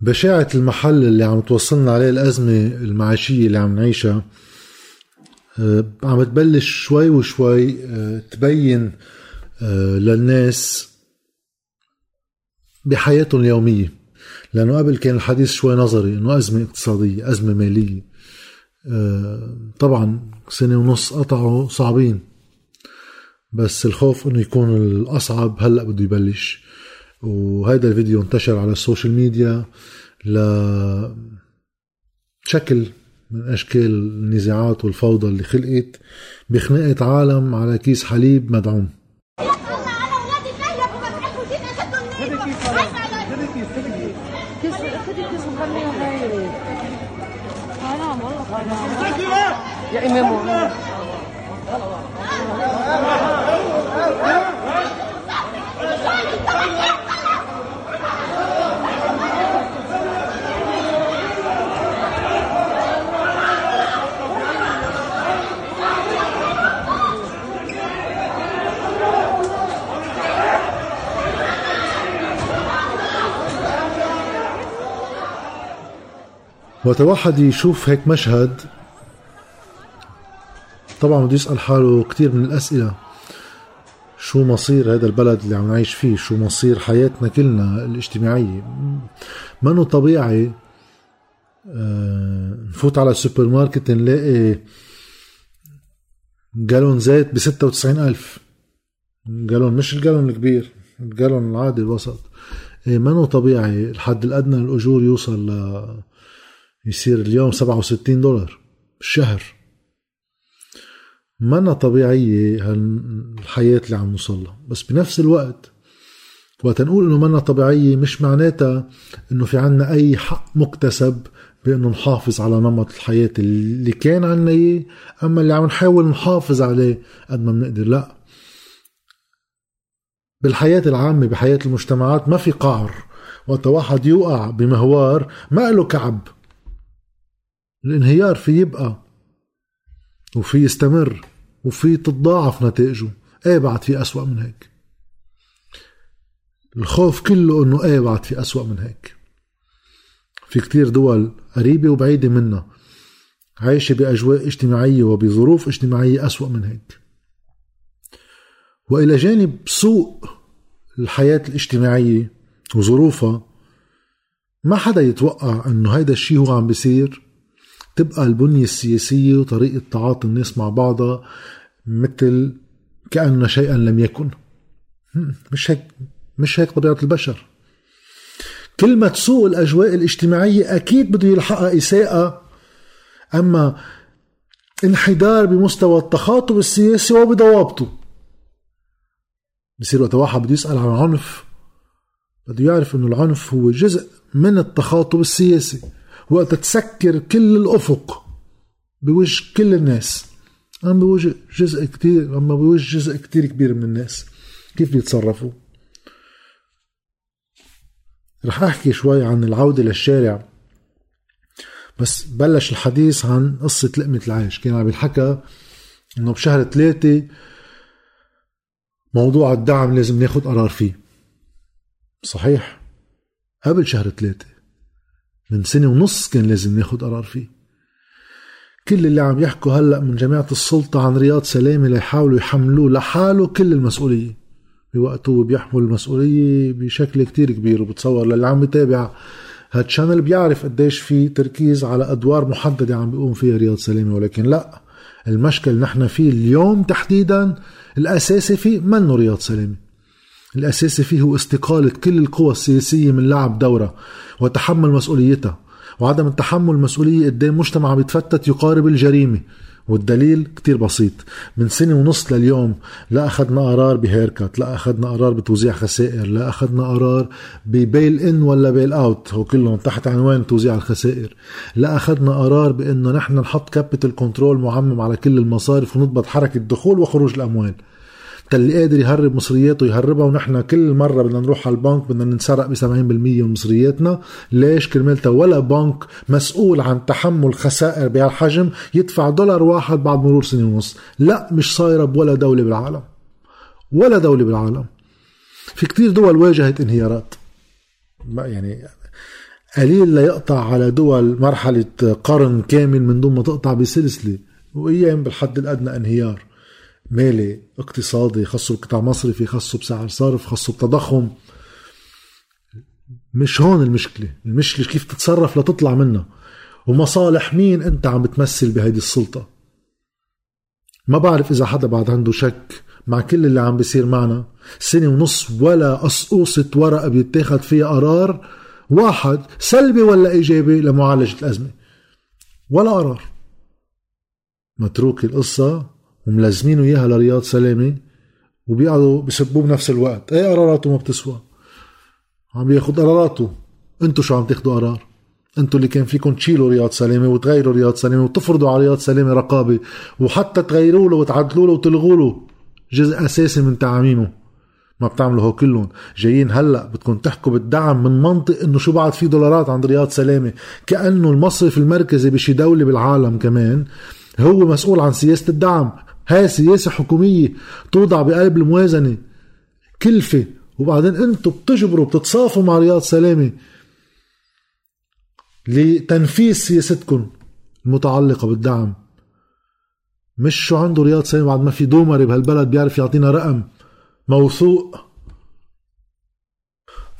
بشاعة المحل اللي عم توصلنا عليه الأزمة المعيشية اللي عم نعيشها آه، عم تبلش شوي وشوي آه، تبين آه، للناس بحياتهم اليومية. لأنه قبل كان الحديث شوي نظري إنه أزمة اقتصادية أزمة مالية. طبعا سنة ونص قطعوا صعبين. بس الخوف إنه يكون الأصعب هلأ بده يبلش. وهذا الفيديو انتشر على ال social media لشكل من أشكال النزاعات والفوضى اللي خلقت بخناقة عالم على كيس حليب مدعوم. يا امام وقت واحد يشوف هيك مشهد. طبعا بده يسأل حاله كثير من الأسئلة. شو مصير هذا البلد اللي عم نعيش فيه؟ شو مصير حياتنا كلنا الاجتماعية؟ منه طبيعي؟ آه، نفوت على السوبر ماركت نلاقي جالون زيت ب 96 ألف. جالون مش الجالون الكبير الجالون العادي الوسط. إيه منه طبيعي؟ الحد الأدنى للأجور يوصل ل يصير اليوم 67 دولار بالشهر منا طبيعية هالحياة اللي عم نوصلها بس بنفس الوقت وقت نقول إنه منا طبيعية مش معناتها إنه في عنا أي حق مكتسب بإنه نحافظ على نمط الحياة اللي كان عنا إياه أما اللي عم نحاول نحافظ عليه قد ما بنقدر. لا. بالحياة العامة بحياة المجتمعات ما في قعر. وقت واحد يوقع بمهوار ما له كعب. الانهيار في يبقى وفي يستمر وفي تتضاعف نتائجه. إيه بعد في أسوأ من هيك؟ الخوف كله إنه إيه بعد في أسوأ من هيك. في كتير دول قريبة وبعيدة منا عايشة بأجواء اجتماعية وبظروف اجتماعية أسوأ من هيك. وإلى جانب سوء الحياة الاجتماعية وظروفها ما حدا يتوقع إنه هيدا الشيء هو عم بيصير. تبقى البنية السياسية وطريقة تعاطي الناس مع بعضها مثل كأن شيئا لم يكن. مش هيك مش هيك طبيعة البشر. كل ما تسوء الأجواء الاجتماعية أكيد بده يلحقها إساءة. أما انحدار بمستوى التخاطب السياسي وبضوابطه بصير وقت واحد بده يسأل عن عنف بده يعرف إنه العنف هو جزء من التخاطب السياسي. وقت تسكر كل الأفق بوجه كل الناس. عم بوجه جزء كتير عم بوجه جزء كتير كبير من الناس. كيف بيتصرفوا؟ رح أحكي شوي عن العودة للشارع. بس بلش الحديث عن قصة لقمة العيش. كان عم ينحكى إنه بشهر ثلاثة موضوع الدعم لازم ناخد قرار فيه. صحيح؟ قبل شهر ثلاثة من سنة ونص كان لازم ناخد قرار فيه. كل اللي عم يحكوا هلأ من جماعة السلطة عن رياض سلامة ليحاولوا يحملوه لحاله كل المسؤولية. بوقته بيحمل المسؤولية بشكل كتير كبير وبتصور للي عم يتابع هالشانل بيعرف قديش في تركيز على أدوار محددة عم بيقوم فيها رياض سلامة. ولكن لأ المشكل نحن فيه اليوم تحديدا الأساسي فيه منه رياض سلامة. الأساسي فيه هو استقالة كل القوى السياسية من لعب دورة وتحمل مسؤوليتها. وعدم التحمل المسؤولية قدام مجتمع بيتفتت يقارب الجريمة. والدليل كتير بسيط. من سنة ونص لليوم لا أخذنا قرار بهيركات لا أخذنا قرار بتوزيع خسائر لا أخذنا قرار ب bail in ولا bail out. هو كلهم تحت عنوان توزيع الخسائر. لا أخذنا قرار بأنه نحن نحط capital control معمم على كل المصارف ونضبط حركة دخول وخروج الأموال. اللي قادر يهرب مصرياته يهربها ونحن كل مرة بدنا نروح على البنك بدنا ننسرق ب 70% من مصرياتنا. ليش كرمالتا ولا بنك مسؤول عن تحمل خسائر بهالحجم يدفع دولار واحد بعد مرور سنة ونص؟ لا مش صايرة بولا دولة بالعالم. ولا دولة بالعالم. في كتير دول واجهت انهيارات. يعني قليل ليقطع على دول مرحلة قرن كامل من دون ما تقطع بسلسلة. وأيام بالحد الأدنى انهيار. مالي اقتصادي خصه بقطاع مصرفي خصه بسعر صرف خصه بتضخم مش هون المشكلة. المشكلة كيف تتصرف لتطلع منها. ومصالح مين أنت عم بتمثل بهيدي السلطة؟ ما بعرف إذا حدا بعد عنده شك مع كل اللي عم بيصير معنا. سنة ونص ولا قصقوصة ورقة بيتاخد فيها قرار. واحد سلبي ولا إيجابي لمعالجة الأزمة؟ ولا قرار. متروك القصة. وملزمينه إياها لرياض سلامة وبيقعدوا بسبوه بنفس الوقت. إيه قراراته ما بتسوى؟ عم بياخد قراراته. انتو شو عم تاخدوا قرار؟ انتو اللي كان فيكم تشيلوا رياض سلامة وتغيروا رياض سلامة وتفرضوا على رياض سلامة رقابة وحتى تغيروا له وتعدلوا له وتلغوا له. جزء أساسي من تعاميمه. ما بتعملوا هو كلهم. جايين هلأ بدكم تحكوا بالدعم من منطق إنه شو بعد في دولارات عند رياض سلامة. كأنه المصرف المركزي بشي دولة بالعالم كمان هو مسؤول عن سياسة الدعم. هاي سياسة حكومية توضع بقلب الموازنة كلفة وبعدين أنتم بتجبروا بتتصافوا مع رياض سلامة لتنفيذ سياستكم المتعلقة بالدعم. مش شو عنده رياض سلامة بعد ما في دومري بهالبلد بيعرف يعطينا رقم موثوق.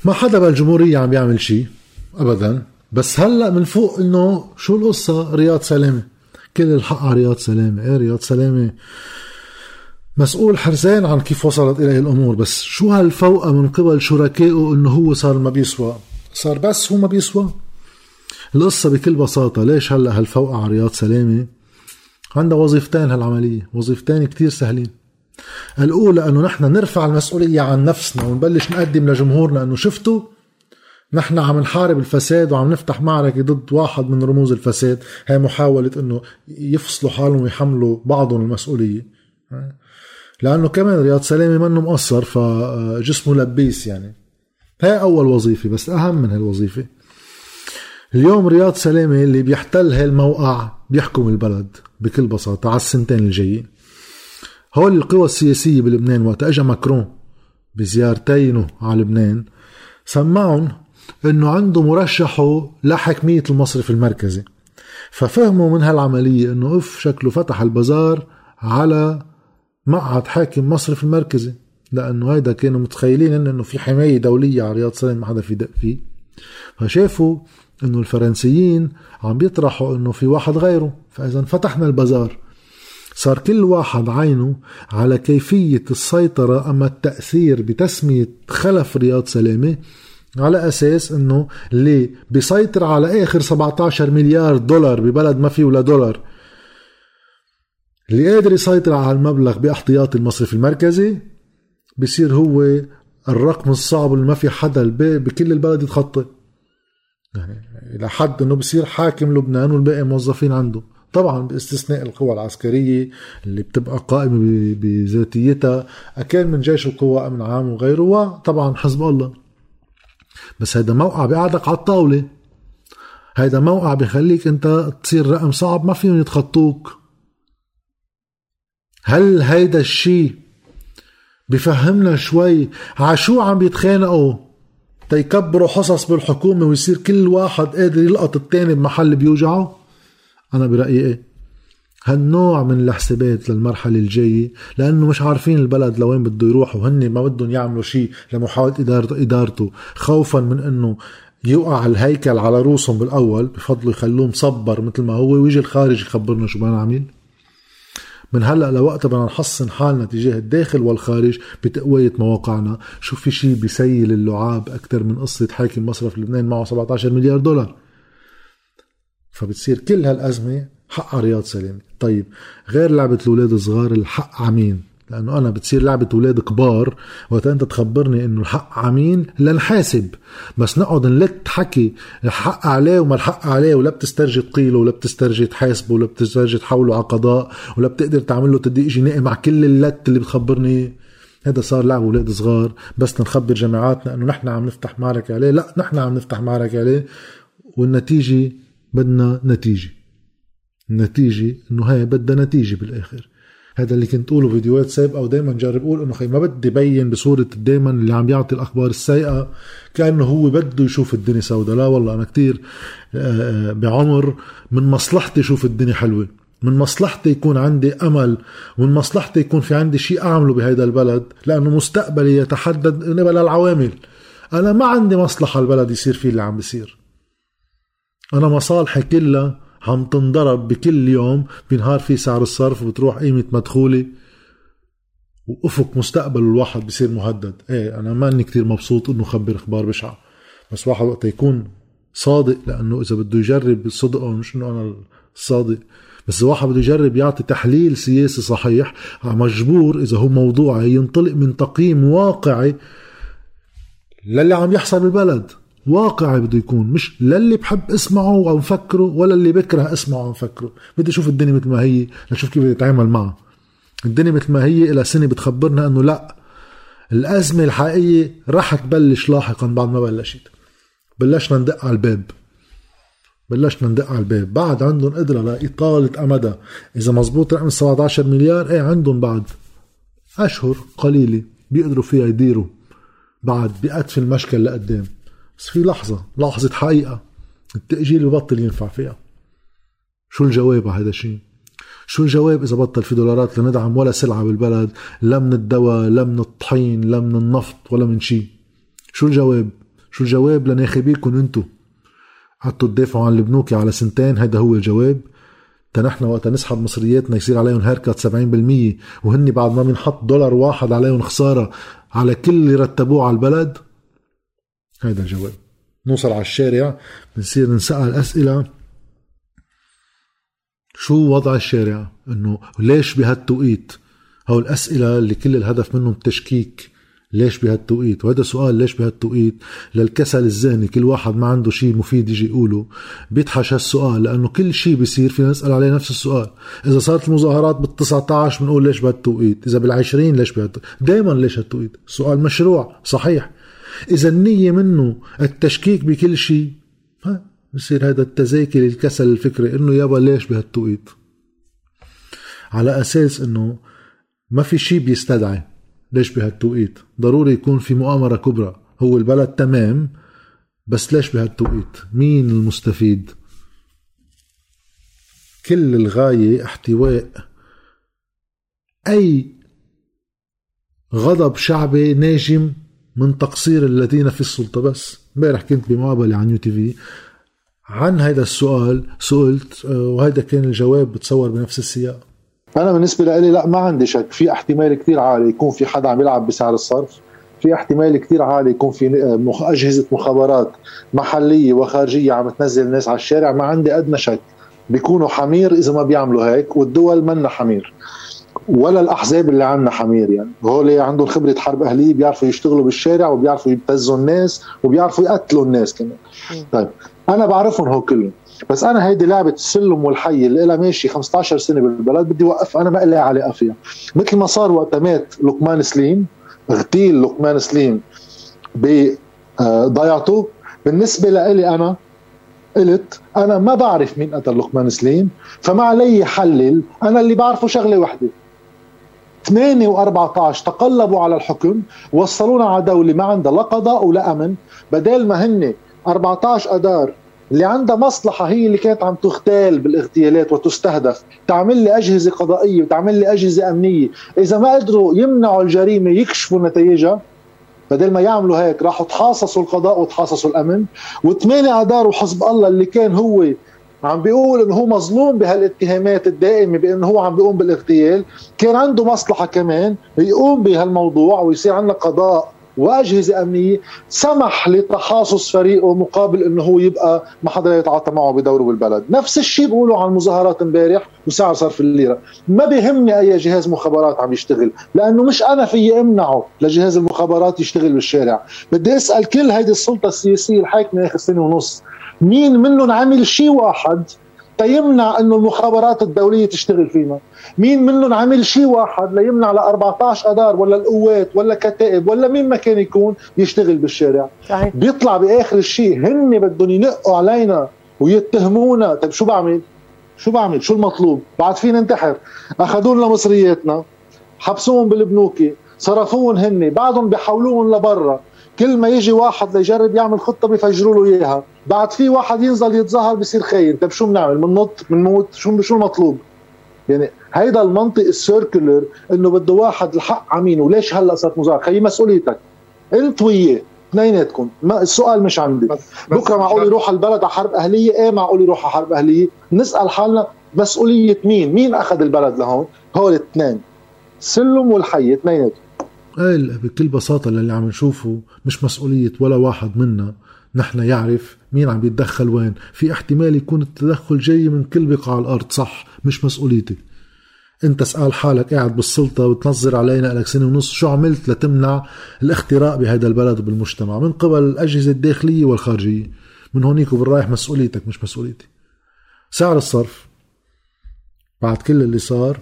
ما حدا بالجمهورية عم بيعمل شيء أبدا. بس هلأ من فوق إنه شو القصة رياض سلامة؟ كل الحق على رياض سلامة. إيه رياض سلامة؟ مسؤول حرزان عن كيف وصلت إليه الأمور بس شو هالفوقة من قبل شركائه إنه هو صار ما بيسوى؟ صار بس هو ما بيسوى؟ القصة بكل بساطة ليش هلأ هالفوقة على رياض سلامة؟ عندها وظيفتين هالعملية وظيفتين كتير سهلين. الأولى أنه نحن نرفع المسؤولية عن نفسنا ونبلش نقدم لجمهورنا أنه شفتوا نحن عم نحارب الفساد وعم نفتح معركة ضد واحد من رموز الفساد. هي محاولة أنه يفصلوا حالهم ويحملوا بعضهم المسؤولية. لأنه كمان رياض سلامة منه مقصر فجسمه لبيس يعني. هاي أول وظيفة بس أهم من هالوظيفة. اليوم رياض سلامة اللي بيحتل هالموقع بيحكم البلد بكل بساطة على السنتين الجايين هول القوى السياسية بلبنان وقت اجى ماكرون بزيارتينه على لبنان سمعهم إنه عنده مرشحه لحكميه المصرف المركزي ففهموا من هالعملية إنه أف شكله فتح البازار على مقعد حاكم مصرف المركزي لأنه هيدا كانوا متخيلين انه في حماية دولية على رياض سلام ما حدا في دق فيه. فشافوا إنه الفرنسيين عم بيطرحوا إنه في واحد غيره. فاذا فتحنا البازار صار كل واحد عينه على كيفية السيطرة أما التأثير بتسمية خلف رياض سلامة على أساس أنه اللي بيسيطر على آخر 17 مليار دولار ببلد ما فيه ولا دولار اللي قادر يسيطر على المبلغ بأحتياطي المصرف المركزي بصير هو الرقم الصعب اللي ما في حدا بكل البلد يتخطى. يعني لحد إنه بصير حاكم لبنان والباقي موظفين عنده. طبعا باستثناء القوى العسكرية اللي بتبقى قائمة بذاتيتها أكان من جيش القوى أمن عام وغيره وطبعا حزب الله. بس هيدا موقع بيقعدك على الطاولة. هيدا موقع بخليك انت تصير رقم صعب ما فيهم يتخطوك. هل هيدا الشيء بفهمنا شوي عشو عم بيتخانقوا؟ تيكبروا حصص بالحكومة ويصير كل واحد قادر يلقط التاني بمحل بيوجعه؟ أنا برأيي إيه. هالنوع من الحسابات للمرحلة الجاية لأنه مش عارفين البلد لوين بده يروح وهن ما بدهم يعملوا شيء لمحاولة إدارته, إدارته. خوفا من أنه يوقع الهيكل على روسهم بالأول بفضلوا يخلوه مصبر مثل ما هو ويجي الخارج يخبرنا شو بدنا نعمل. من هلأ لوقت بدنا نحصن حالنا تجاه الداخل والخارج بتقوية مواقعنا. شو في شيء بيسيل اللعاب أكثر من قصة حاكم مصرف لبنان معه 17 مليار دولار؟ فبتصير كل هالأزمة حق رياض سلامة طيب غير لعبة الأولاد الصغار الحق عمين. لأنه أنا بتصير لعبة أولاد كبار وقت أنت تخبرني إنه الحق عمين لنحاسب. بس نقعد نلت حكي الحق عليه وما الحق عليه ولا بتسترجي تقيله ولا بتسترجي تحاسبه ولا بتسترجي تحوله على قضاء ولا بتقدر تعمل له تدقيق جنائي مع كل اللت اللي بتخبرني. هذا صار لعب أولاد صغار. بس نخبر جماعاتنا إنه نحن عم نفتح معركة عليه. لا نحن عم نفتح معركة عليه والنتيجة بدنا نتيجة. النتيجه إنه هي بدها نتيجة بالآخر. هذا اللي كنت أقوله فيديوهات سابقة ودائما جرب أقول إنه خي ما بدي بين بصورة دائما اللي عم يعطي الأخبار السيئة كأنه هو بده يشوف الدنيا سوداء. لا والله أنا كتير آه، بعمر من مصلحتي شوف الدنيا حلوة. من مصلحتي يكون عندي أمل ومن مصلحتي يكون في عندي شيء أعمله بهذا البلد لأنه مستقبلي يتحدد قبل العوامل. أنا ما عندي مصلحة البلد يصير فيه اللي عم بيصير. أنا مصالحي كلها عم تنضرب بكل يوم بنهار في سعر الصرف وبتروح قيمة مدخولي. وأفق مستقبل الواحد بصير مهدد. إيه أنا ماني كتير مبسوط إنه خبر إخبار بشعة. بس واحد وقت يكون صادق لأنه إذا بده يجرب صدقه مش إنه أنا الصادق. بس الواحد بده يجرب يعطي تحليل سياسي صحيح مجبور إذا هو موضوعي ينطلق من تقييم واقعي للي عم يحصل بالبلد. واقعي بده يكون مش للي بحب اسمعه أو مفكره ولا اللي بكره اسمعه أو مفكره بدي أشوف الدنيا مثل ما هي لشوف كيف بدي أتعامل معها. الدنيا مثل ما هي إلى سنة بتخبرنا إنه لأ الأزمة الحقيقية رح تبلش لاحقا بعد ما بلشت. بلشنا ندق على الباب. بلشنا ندق على الباب. بعد عندهم قدرة لإطالة أمدها. إذا مزبوط رقم 17 مليار إيه عندهم بعد أشهر قليلة بيقدروا فيها يديروا. بعد بيقت في المشكل لقدام. بس في لحظة لحظة حقيقة التأجيل ببطل ينفع فيها. شو الجواب على هذا الشيء؟ شو الجواب إذا بطل في دولارات لندعم ولا سلعة بالبلد؟ لا من الدواء لا من الطحين لا من النفط ولا من شيء. شو الجواب؟ شو الجواب لناخبيكم أنتو؟ قعدتوا تدافعوا عن البنوك على سنتين هيدا هو الجواب. تا نحن وقت نسحب مصرياتنا يصير عليهم هيركات 70% وهن بعد ما بنحط دولار واحد عليهم خسارة على كل اللي رتبوه على البلد هيدا الجواب. نوصل على الشارع بنصير نسأل أسئلة. شو وضع الشارع؟ إنه ليش بهالتوقيت؟ هو الأسئلة اللي كل الهدف منهم التشكيك ليش بهالتوقيت؟ وهذا سؤال ليش بهالتوقيت؟ للكسل الذهني كل واحد ما عنده شيء مفيد يجي يقوله. بيدحش هالسؤال لأنه كل شيء بيصير فينا نسال عليه نفس السؤال. إذا صارت المظاهرات بال19 بنقول ليش بهالتوقيت؟ إذا بال20 ليش بهالتوقيت؟ دائما ليش هالتوقيت؟ سؤال مشروع صحيح. إذا النية منه التشكيك بكل شيء. بصير هذا التزاكي للكسل الفكري إنه يابا ليش بهالتوقيت؟ على أساس إنه ما في شيء بيستدعي ليش بهالتوقيت. ضروري يكون في مؤامرة كبرى. هو البلد تمام بس ليش بهالتوقيت؟ مين المستفيد؟ كل الغاية احتواء أي غضب شعبي ناجم من تقصير الذين في السلطة بس. امبارح كنت بمقابلة عن يو تي في. عن هذا السؤال سئلت آه، وهذا كان الجواب بتصور بنفس السياق. أنا بالنسبة لي لا ما عندي شك. في احتمال كثير عالي يكون في حدا عم يلعب بسعر الصرف. في احتمال كثير عالي يكون في آه، أجهزة مخابرات محلية وخارجية عم تنزل الناس على الشارع. ما عندي أدنى شك بيكونوا حمير إذا ما بيعملوا هيك والدول منا حمير. ولا الأحزاب اللي عندنا حمير يعني هول عندهم خبرة حرب أهلية بيعرفوا يشتغلوا بالشارع وبيعرفوا يبتزوا الناس وبيعرفوا يقتلوا الناس كمان. طيب أنا بعرفهم هو كلهم بس أنا هيدي لعبة السلم والحي اللي لها ماشي 15 سنة بالبلد بدي أوقف أنا ما لي علاقه فيها مثل ما صار وقت مات لقمان سليم اغتيل لقمان سليم بضيعته بالنسبة لي أنا قلت أنا ما بعرف مين قتل لقمان سليم فما علي حلل أنا اللي بعرفه شغلة وحدة. 8 و14 تقلبوا على الحكم وصلونا على دولة ما عندها لا قضاء ولا أمن. بدل ما هن 14 أدار اللي عندها مصلحة هي اللي كانت عم تغتال بالاغتيالات وتستهدف تعمل لي أجهزة قضائية وتعمل لي أجهزة أمنية. إذا ما قدروا يمنعوا الجريمة يكشفوا نتائجها بدل ما يعملوا هيك راحوا تحاصصوا القضاء وتحاصصوا الأمن. وثمانية أدار وحزب الله اللي كان هو عم بيقول إنه هو مظلوم بهالاتهامات الدائمة بإنه هو عم بيقوم بالاغتيال. كان عنده مصلحة كمان يقوم بهالموضوع ويصير عندنا قضاء وأجهزة أمنية سمح لتحاصص فريقه مقابل إنه هو يبقى ما حدا يتعاطى معه بدوره بالبلد، نفس الشيء بيقولوا عن المظاهرات امبارح وسعر صرف الليرة، ما بيهمني أي جهاز مخابرات عم يشتغل، لأنه مش أنا في أمنعه لجهاز المخابرات يشتغل بالشارع، بدي أسأل كل هيدي السلطة السياسية الحاكمة آخر سنة ونص مين منهم عمل شيء واحد تيمنع إنه المخابرات الدولية تشتغل فينا. مين منهم عمل شيء واحد ليمنع ل 14 اذار ولا القوات ولا كتائب ولا مين ما كان يكون يشتغل بالشارع. صحيح. بيطلع بآخر الشيء هن بدهم ينقوا علينا ويتهمونا. طيب شو بعمل؟ شو بعمل؟ شو المطلوب؟ بعد فينا ننتحر. اخذوا لنا مصرياتنا حبسوهم بالبنوك صرفوهم هن بعدهم بيحولوهم لبرا. كل ما يجي واحد ليجرب يعمل خطة بيفجروا له إياها. بعد في واحد ينزل يتظاهر بصير خاين. طيب شو بنعمل؟ بننط بنموت. شو شو المطلوب؟ يعني هيدا المنطق السيركلر إنه بده واحد الحق عمين وليش هلأ صارت مظاهره خيي مسؤوليتك. أنت وياه. اثنيناتكم ما السؤال مش عندي. بس بكرة معقول يروح البلد على حرب أهلية؟ إيه معقول يروح على حرب أهلية؟ نسأل حالنا مسؤولية مين؟ مين أخذ البلد لهون؟ هول الاثنين سلم والحي. اثنيناتهم إيه بكل بساطة اللي عم نشوفه مش مسؤولية ولا واحد منا. نحن يعرف مين عم بيتدخل وين. في احتمال يكون التدخل جاي من كل بقاع الأرض صح؟ مش مسؤوليتي. انت اسأل حالك قاعد بالسلطة وتنظر علينا لك سنة ونص شو عملت لتمنع الاختراق بهذا البلد وبالمجتمع من قبل الأجهزة الداخلية والخارجية. من هونيك وبالرايح مسؤوليتك مش مسؤوليتي. سعر الصرف. بعد كل اللي صار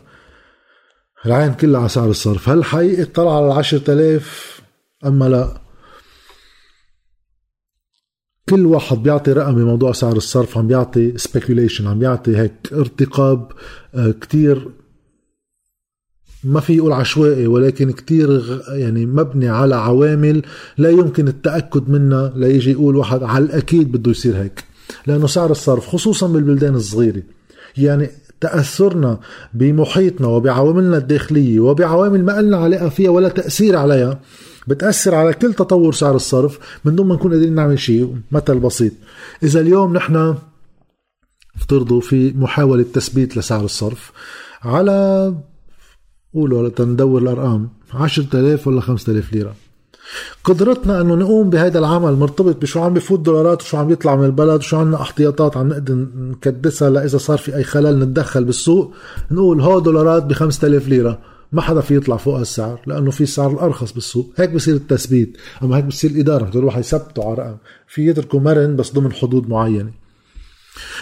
العين كلها على سعر الصرف. هل حقيقي طلع على العشرة آلاف؟ أما لا. كل واحد بيعطي رقم بموضوع سعر الصرف عم بيعطي سبيكوليشن عم بيعطي هيك ارتقاب آه، كتير ما في يقول عشوائي ولكن كتير يعني مبني على عوامل لا يمكن التأكد منها ليجي يقول واحد على الأكيد بده يصير هيك. لأنه سعر الصرف خصوصا بالبلدان الصغيرة يعني تأثرنا بمحيطنا وبعواملنا الداخلية وبعوامل ما لنا علاقة فيها ولا تأثير عليها بتأثر على كل تطور سعر الصرف من دون ما نكون قادرين نعمل شيء مثل بسيط. إذا اليوم نحن افترضوا في محاولة تثبيت لسعر الصرف على قولوا لتندور الأرقام 10000 ولا 5000 ليرة. قدرتنا أنه نقوم بهذا العمل مرتبط بشو عم بفوت دولارات وشو عم يطلع من البلد وشو عندنا احتياطات عم نقدر نكدسها لاذا صار في أي خلل نتدخل بالسوق نقول هو دولارات ب 5000 ليرة. ما حدا في يطلع فوق السعر لأنه في السعر الارخص بالسوق. هيك بصير التثبيت. أما هيك بصير الإدارة بده يروح يثبتوا على رقم. في يتركوا مرن بس ضمن حدود معينة.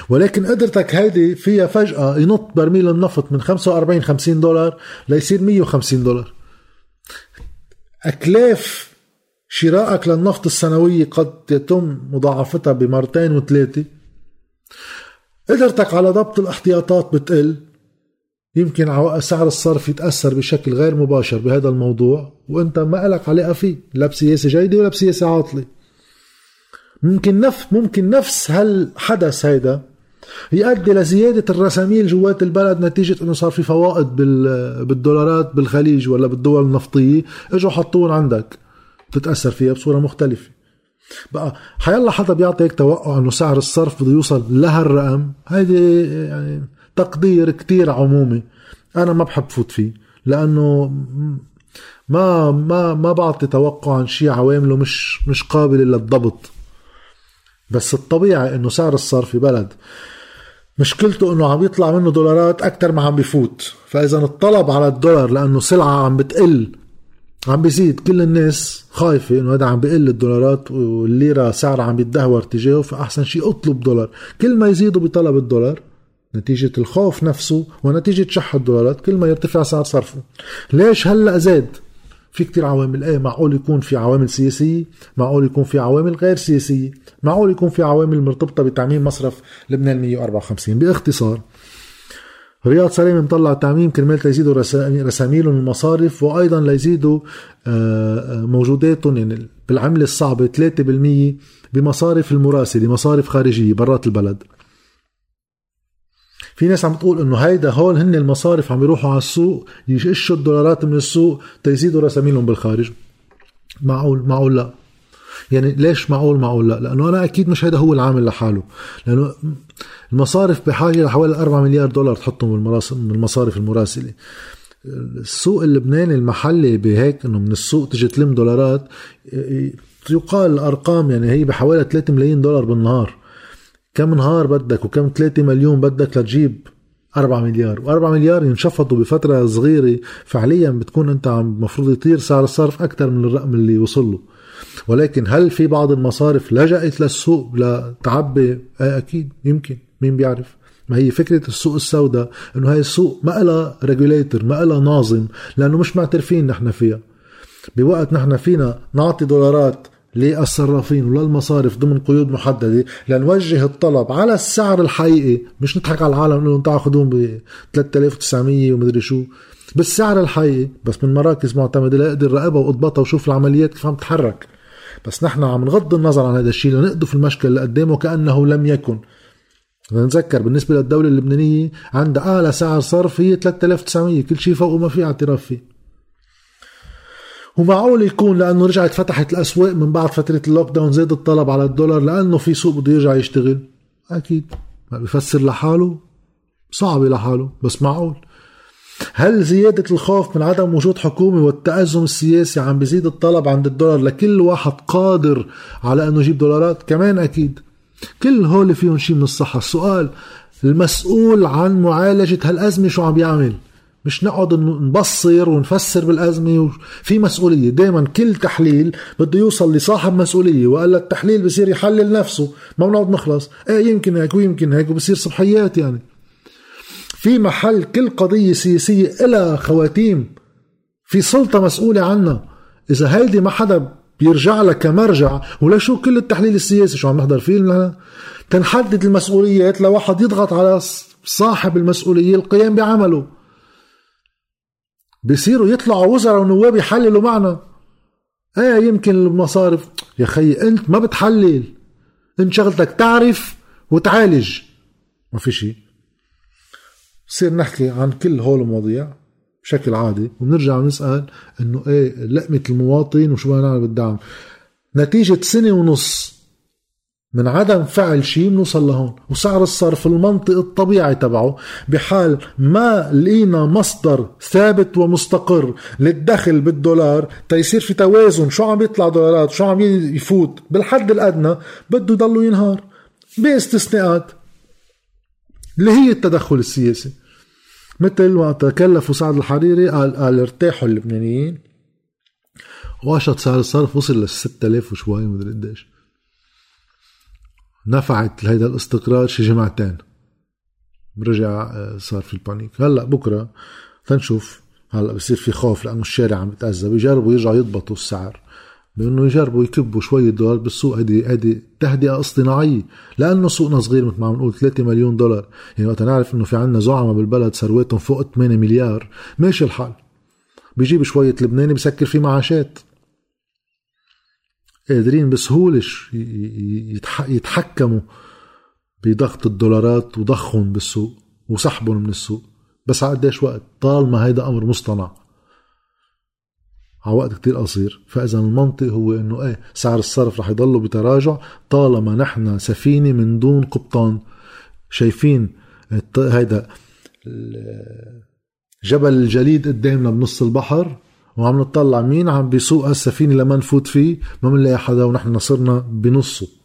ولكن قدرتك هيدي فيها فجأة ينط برميل النفط من 45 50 دولار ليصير 150 دولار. أكلاف شرائك للنفط السنوية قد يتم مضاعفتها بمرتين وثلاثة. قدرتك على ضبط الاحتياطات بتقل. يمكن سعر الصرف يتأثر بشكل غير مباشر بهذا الموضوع وأنت ما لك علاقة فيه لا بسياسة جيدة ولا بسياسة عاطلة. ممكن نفس ممكن نفس هالحدث هيدا يؤدي لزيادة الرساميل جوات البلد نتيجة إنه صار في فوائد بالدولارات بالخليج ولا بالدول النفطية. إجوا حطوهم عندك. تتأثر فيها بصورة مختلفة. بقى حيلا حدا بيعطي هيك توقع إنه سعر الصرف بده يوصل لهالرقم؟ هيدي يعني تقدير كتير عمومي. أنا ما بحب فوت فيه لأنه ما ما ما بعطي توقع عن شيء عوامله مش مش قابله للضبط بس الطبيعي إنه سعر الصرف ببلد مشكلته إنه عم يطلع منه دولارات أكثر ما عم بفوت. فإذا الطلب على الدولار لأنه سلعة عم بتقل عم بيزيد كل الناس خايفة إنه هذا عم بقل الدولارات والليرة سعرها عم بيتدهور تجاهه فأحسن شيء أطلب دولار. كل ما يزيدوا بطلب الدولار نتيجة الخوف نفسه ونتيجة شح الدولارات. كل ما يرتفع سعر صرفه. ليش هلأ زاد؟ في كتير عوامل. إيه معقول يكون في عوامل سياسية؟ معقول يكون في عوامل غير سياسية؟ معقول يكون في عوامل مرتبطة بتعميم مصرف لبنان 154 باختصار رياض سليم مطلع تعميم كرمال تيزيدوا رساميلهم المصارف وأيضا ليزيدوا آه، آه، موجوداتهم يعني بالعملة الصعبة 3% بمصارف المراسلة مصارف خارجية برات البلد. في ناس عم تقول إنه هيدا هول هن المصارف عم يروحوا على السوق يشوا الدولارات من السوق تيزيدوا رساميلهم بالخارج. معقول؟ معقول لا. يعني ليش معقول؟ معقول لا. لأنه أنا أكيد مش هذا هو العامل لحاله. لأنه المصارف بحاجة لحوالي 4 مليار دولار تحطهم من المصارف المراسلة. السوق اللبناني المحلي بهيك إنه من السوق تجي تلم دولارات يقال الارقام يعني هي بحوالي 3 ملايين دولار بالنهار. كم نهار بدك وكم 3 مليون بدك لتجيب 4 مليار. و4 مليار ينشفطوا بفترة صغيرة. فعليا بتكون أنت عم المفروض يطير سعر الصرف أكثر من الرقم اللي وصل له. ولكن هل في بعض المصارف لجأت للسوق لتعبي؟ أكيد يمكن. مين بيعرف؟ ما هي فكرة السوق السوداء إنه هاي السوق ما لها ريجوليتر ما لها ناظم لأنه مش معترفين نحن فيها. بوقت نحن فينا نعطي دولارات للصرافين وللمصارف ضمن قيود محددة لنوجه الطلب على السعر الحقيقي مش نضحك على العالم نقول تعالوا خذوهم ب 3900 ومدري شو. بالسعر الحقيقي بس من مراكز معتمدة لاقدر راقبها وأضبطها وشوف العمليات كيف عم تتحرك. بس نحن عم نغض النظر عن هذا الشيء لنقذف المشكل اللي قدامه كانه لم يكن. نتذكر بالنسبة للدولة اللبنانية عندها أعلى سعر صرف هي 3900 كل شيء فوق ما في اعتراف فيه. ومعقول يكون لأنه رجعت فتحت الأسواق من بعد فترة اللوك داون زاد الطلب على الدولار لأنه في سوق بده يرجع يشتغل. أكيد. ما بيفسر لحاله. صعب لحاله بس معقول. هل زيادة الخوف من عدم وجود حكومة والتأزم السياسي عم بيزيد الطلب عند الدولار لكل واحد قادر على أنه يجيب دولارات؟ كمان أكيد. كل هول فيهم شيء من الصحة. السؤال المسؤول عن معالجة هالأزمة شو عم يعمل؟ مش نقعد نبصر ونفسر بالأزمة في مسؤولية. دايما كل تحليل بده يوصل لصاحب مسؤولية وقال التحليل بصير يحلل نفسه ما بنقعد نخلص. إيه يمكن هيك ويمكن هيك وبصير صبحيات يعني. في محل كل قضية سياسية إلى خواتيم في سلطة مسؤولة عنها إذا هيدي ما حدا بيرجع لها كمرجع ولا شو كل التحليل السياسي؟ شو عم نحضر فيه تنحدد المسؤوليات لواحد يضغط على صاحب المسؤولية القيام بعمله. بيصيروا يطلعوا وزراء ونواب يحللوا معنا. إيه يمكن المصارف. يا خي أنت ما بتحلل. أنت شغلتك تعرف وتعالج. ما في شيء. بصير نحكي عن كل هول المواضيع بشكل عادي وبنرجع نسأل إنه إيه لقمة المواطن وشو بدنا نعمل بالدعم. نتيجة سنة ونص من عدم فعل شيء بنوصل لهون. وسعر الصرف المنطق الطبيعي تبعه بحال ما لقينا مصدر ثابت ومستقر للدخل بالدولار تيصير في توازن. شو عم يطلع دولارات؟ شو عم يفوت؟ بالحد الأدنى بده يضلوا ينهار. باستثناءات اللي هي التدخل السياسي. مثل ما تكلفوا سعد الحريري قال قال ارتاحوا اللبنانيين. واشط سعر الصرف وصل لل 6000 وشوي مدري قديش. نفعت هيدا الاستقرار شي جمعتين. رجع آه، صار في البانيك. هلا بكرة تنشوف. هلا بصير في خوف لأنه الشارع عم بتأذى بيجربوا يرجعوا يضبطوا السعر. بأنه يجربوا يكبوا شوية دولار بالسوق. هيدي هيدي تهدئة اصطناعية. لأنه سوقنا صغير مثل ما عم نقول 3 مليون دولار. يعني وقت نعرف إنه في عنا زعماء بالبلد ثرواتهم فوق 8 مليار ماشي الحال. بيجيب شوية لبناني بسكر فيه معاشات. قادرين بسهولة يتحكموا بضغط الدولارات وضخهم بالسوق وسحبهم من السوق. بس على قديش وقت؟ طالما هيدا أمر مصطنع. على وقت كتير قصير. فإذا المنطق هو إنه إيه سعر الصرف رح يضله بتراجع طالما نحن سفينة من دون قبطان. شايفين هيدا جبل الجليد قدامنا بنص البحر. وعم نطلع مين عم بيسوق السفينة لما نفوت فيه؟ ما بنلاقي حدا ونحن صرنا بنصه.